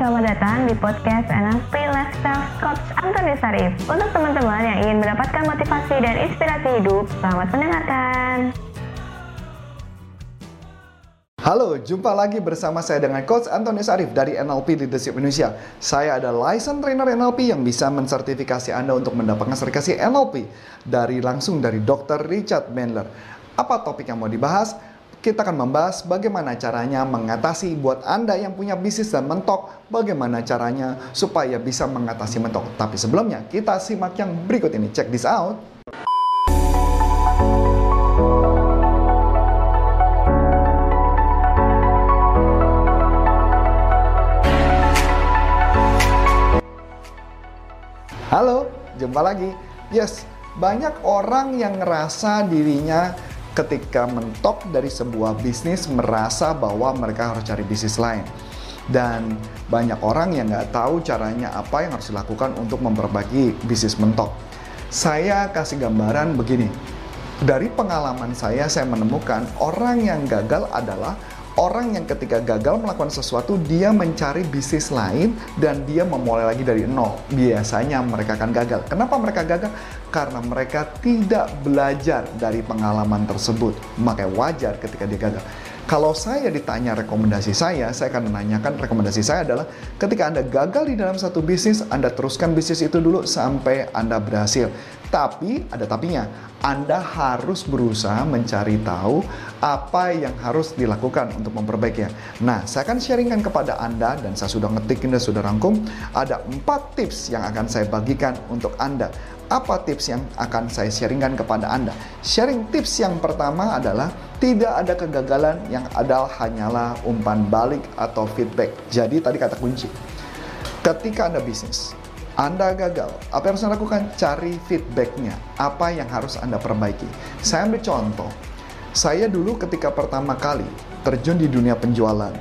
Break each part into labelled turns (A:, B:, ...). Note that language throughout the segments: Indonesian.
A: selamat datang di podcast NLP Lifestyle Coach Antoni Sarif. Untuk teman-teman yang ingin mendapatkan motivasi dan inspirasi hidup, selamat mendengarkan.
B: Halo, jumpa lagi bersama saya dengan Coach Antoni Sarif dari NLP Leadership Indonesia. Saya ada license trainer NLP yang bisa mensertifikasi Anda untuk mendapatkan sertifikasi NLP dari langsung dari Dr. Richard Bandler. Apa topik yang mau dibahas? Kita akan membahas bagaimana caranya mengatasi buat Anda yang punya bisnis dan mentok, bagaimana caranya supaya bisa mengatasi mentok. Tapi sebelumnya, kita simak yang berikut ini. Check this out. Halo, jumpa lagi. Yes, banyak orang yang ngerasa dirinya ketika mentok dari sebuah bisnis merasa bahwa mereka harus cari bisnis lain. Dan banyak orang yang nggak tahu caranya apa yang harus dilakukan untuk memperbaiki bisnis mentok. Saya kasih gambaran begini. Dari pengalaman saya, saya menemukan orang yang gagal adalah orang yang ketika gagal melakukan sesuatu dia mencari bisnis lain dan dia memulai lagi dari nol. Biasanya mereka akan gagal. Kenapa mereka gagal? Karena mereka tidak belajar dari pengalaman tersebut. Makanya wajar ketika dia gagal. Kalau saya ditanya rekomendasi saya, saya akan menanyakan rekomendasi saya adalah ketika Anda gagal di dalam satu bisnis, Anda teruskan bisnis itu dulu sampai Anda berhasil. Tapi ada tapinya, Anda harus berusaha mencari tahu apa yang harus dilakukan untuk memperbaikinya. Nah, saya akan sharingkan kepada Anda dan saya sudah ngetikin dan sudah rangkum ada empat tips yang akan saya bagikan untuk Anda. Apa tips yang akan saya sharingkan kepada Anda? Sharing tips yang pertama adalah tidak ada kegagalan yang ada hanyalah umpan balik atau feedback. Jadi tadi kata kunci. Ketika Anda bisnis, anda gagal, apa yang harus Anda lakukan? Cari feedbacknya, apa yang harus Anda perbaiki. Saya ambil contoh, saya dulu ketika pertama kali terjun di dunia penjualan,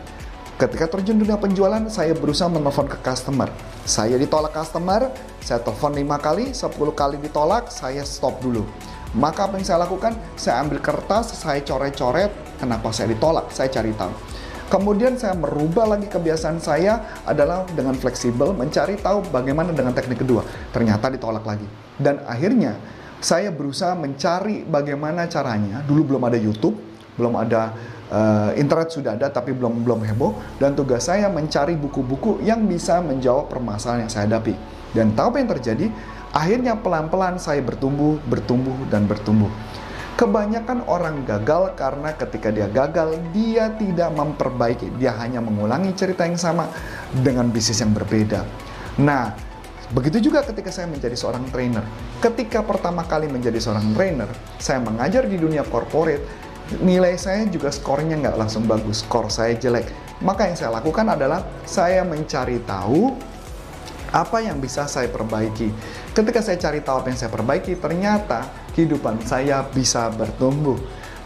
B: ketika terjun dunia penjualan, saya berusaha menelpon ke customer. Saya ditolak customer, saya telepon 5 kali, 10 kali ditolak, saya stop dulu. Maka apa yang saya lakukan? Saya ambil kertas, saya coret-coret, kenapa saya ditolak, saya cari tahu. Kemudian saya merubah lagi kebiasaan saya adalah dengan fleksibel mencari tahu bagaimana dengan teknik kedua. Ternyata ditolak lagi. Dan akhirnya saya berusaha mencari bagaimana caranya. Dulu belum ada YouTube, belum ada uh, internet sudah ada tapi belum belum heboh dan tugas saya mencari buku-buku yang bisa menjawab permasalahan yang saya hadapi. Dan tahu apa yang terjadi? Akhirnya pelan-pelan saya bertumbuh, bertumbuh dan bertumbuh. Kebanyakan orang gagal karena ketika dia gagal, dia tidak memperbaiki. Dia hanya mengulangi cerita yang sama dengan bisnis yang berbeda. Nah, begitu juga ketika saya menjadi seorang trainer. Ketika pertama kali menjadi seorang trainer, saya mengajar di dunia corporate, nilai saya juga skornya nggak langsung bagus, skor saya jelek. Maka yang saya lakukan adalah saya mencari tahu apa yang bisa saya perbaiki. Ketika saya cari tahu apa yang saya perbaiki, ternyata kehidupan saya bisa bertumbuh.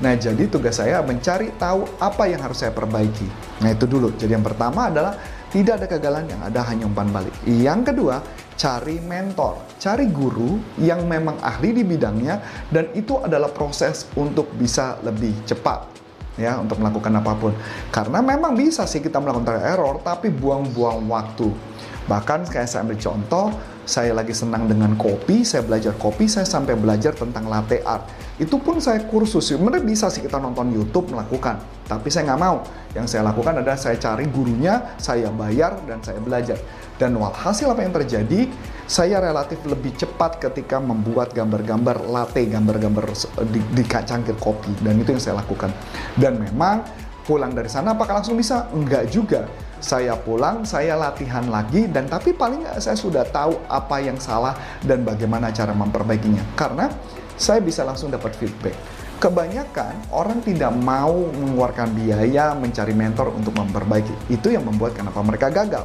B: Nah, jadi tugas saya mencari tahu apa yang harus saya perbaiki. Nah, itu dulu. Jadi yang pertama adalah tidak ada kegagalan yang ada hanya umpan balik. Yang kedua, cari mentor, cari guru yang memang ahli di bidangnya dan itu adalah proses untuk bisa lebih cepat ya untuk melakukan apa pun. Karena memang bisa sih kita melakukan error tapi buang-buang waktu. Bahkan kayak saya ambil contoh, saya lagi senang dengan kopi, saya belajar kopi, saya sampai belajar tentang latte art. Itu pun saya kursus, sebenarnya bisa sih kita nonton YouTube melakukan. Tapi saya nggak mau. Yang saya lakukan adalah saya cari gurunya, saya bayar, dan saya belajar. Dan walhasil apa yang terjadi, saya relatif lebih cepat ketika membuat gambar-gambar latte, gambar-gambar di, di cangkir kopi. Dan itu yang saya lakukan. Dan memang pulang dari sana apakah langsung bisa? Enggak juga saya pulang, saya latihan lagi, dan tapi paling nggak saya sudah tahu apa yang salah dan bagaimana cara memperbaikinya. Karena saya bisa langsung dapat feedback. Kebanyakan orang tidak mau mengeluarkan biaya mencari mentor untuk memperbaiki. Itu yang membuat kenapa mereka gagal.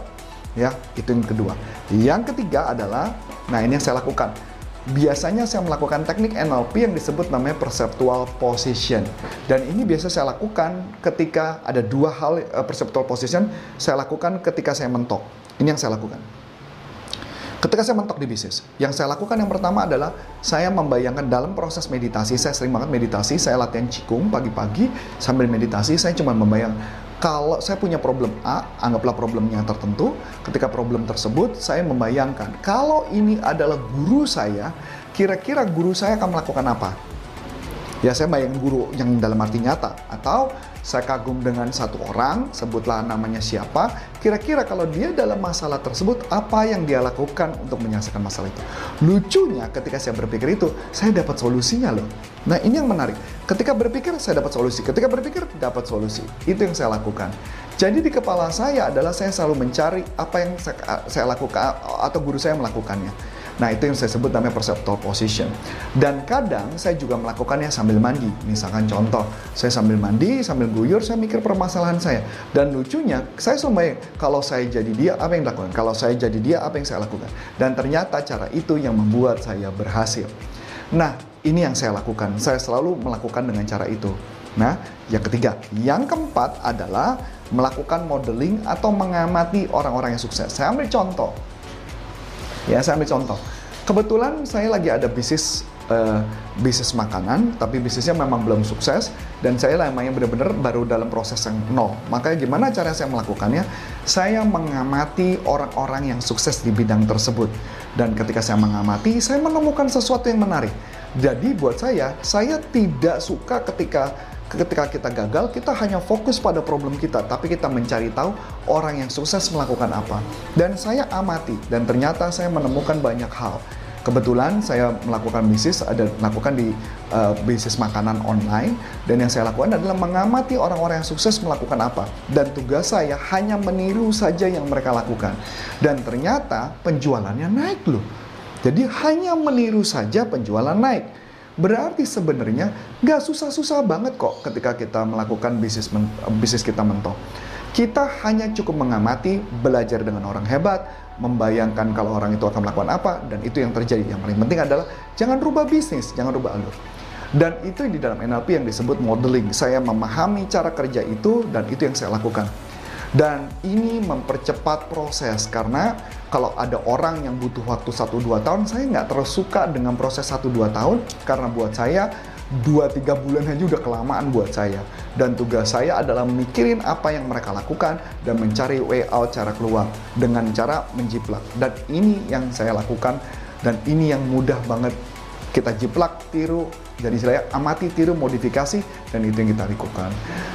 B: Ya, itu yang kedua. Yang ketiga adalah, nah ini yang saya lakukan biasanya saya melakukan teknik NLP yang disebut namanya perceptual position. Dan ini biasa saya lakukan ketika ada dua hal uh, perceptual position saya lakukan ketika saya mentok. Ini yang saya lakukan. Ketika saya mentok di bisnis, yang saya lakukan yang pertama adalah saya membayangkan dalam proses meditasi, saya sering banget meditasi, saya latihan cikung pagi-pagi sambil meditasi, saya cuma membayang kalau saya punya problem A, anggaplah problemnya tertentu. Ketika problem tersebut, saya membayangkan kalau ini adalah guru saya, kira-kira guru saya akan melakukan apa? Ya saya bayangin guru yang dalam arti nyata atau saya kagum dengan satu orang, sebutlah namanya siapa, kira-kira kalau dia dalam masalah tersebut, apa yang dia lakukan untuk menyelesaikan masalah itu. Lucunya ketika saya berpikir itu, saya dapat solusinya loh. Nah ini yang menarik, ketika berpikir saya dapat solusi, ketika berpikir dapat solusi, itu yang saya lakukan. Jadi di kepala saya adalah saya selalu mencari apa yang saya, saya lakukan atau guru saya melakukannya. Nah, itu yang saya sebut namanya perceptor position. Dan kadang saya juga melakukannya sambil mandi. Misalkan contoh, saya sambil mandi, sambil guyur, saya mikir permasalahan saya. Dan lucunya, saya selalu kalau saya jadi dia, apa yang dilakukan? Kalau saya jadi dia, apa yang saya lakukan? Dan ternyata cara itu yang membuat saya berhasil. Nah, ini yang saya lakukan. Saya selalu melakukan dengan cara itu. Nah, yang ketiga, yang keempat adalah melakukan modeling atau mengamati orang-orang yang sukses. Saya ambil contoh. Ya, saya ambil contoh. Kebetulan saya lagi ada bisnis uh, bisnis makanan, tapi bisnisnya memang belum sukses dan saya yang benar-benar baru dalam proses yang nol. Makanya gimana cara saya melakukannya? Saya mengamati orang-orang yang sukses di bidang tersebut. Dan ketika saya mengamati, saya menemukan sesuatu yang menarik. Jadi buat saya, saya tidak suka ketika ketika kita gagal, kita hanya fokus pada problem kita, tapi kita mencari tahu orang yang sukses melakukan apa. Dan saya amati, dan ternyata saya menemukan banyak hal. Kebetulan saya melakukan bisnis, ada melakukan di uh, bisnis makanan online, dan yang saya lakukan adalah mengamati orang-orang yang sukses melakukan apa. Dan tugas saya hanya meniru saja yang mereka lakukan. Dan ternyata penjualannya naik loh. Jadi hanya meniru saja penjualan naik. Berarti sebenarnya nggak susah-susah banget kok ketika kita melakukan bisnis men bisnis kita mentok. Kita hanya cukup mengamati, belajar dengan orang hebat, membayangkan kalau orang itu akan melakukan apa, dan itu yang terjadi. Yang paling penting adalah jangan rubah bisnis, jangan rubah alur. Dan itu di dalam NLP yang disebut modeling. Saya memahami cara kerja itu, dan itu yang saya lakukan. Dan ini mempercepat proses karena kalau ada orang yang butuh waktu 1-2 tahun, saya nggak terus suka dengan proses 1-2 tahun karena buat saya 2-3 bulan aja udah kelamaan buat saya. Dan tugas saya adalah mikirin apa yang mereka lakukan dan mencari way out cara keluar dengan cara menjiplak. Dan ini yang saya lakukan dan ini yang mudah banget kita jiplak, tiru, jadi saya amati, tiru, modifikasi, dan itu yang kita lakukan.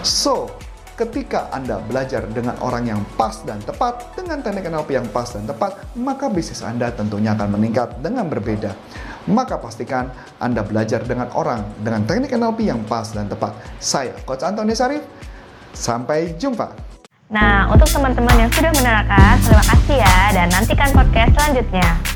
B: So, Ketika Anda belajar dengan orang yang pas dan tepat, dengan teknik NLP yang pas dan tepat, maka bisnis Anda tentunya akan meningkat dengan berbeda. Maka pastikan Anda belajar dengan orang dengan teknik NLP yang pas dan tepat. Saya Coach Antoni Sarif, sampai jumpa.
A: Nah, untuk teman-teman yang sudah menerangkan, terima kasih ya dan nantikan podcast selanjutnya.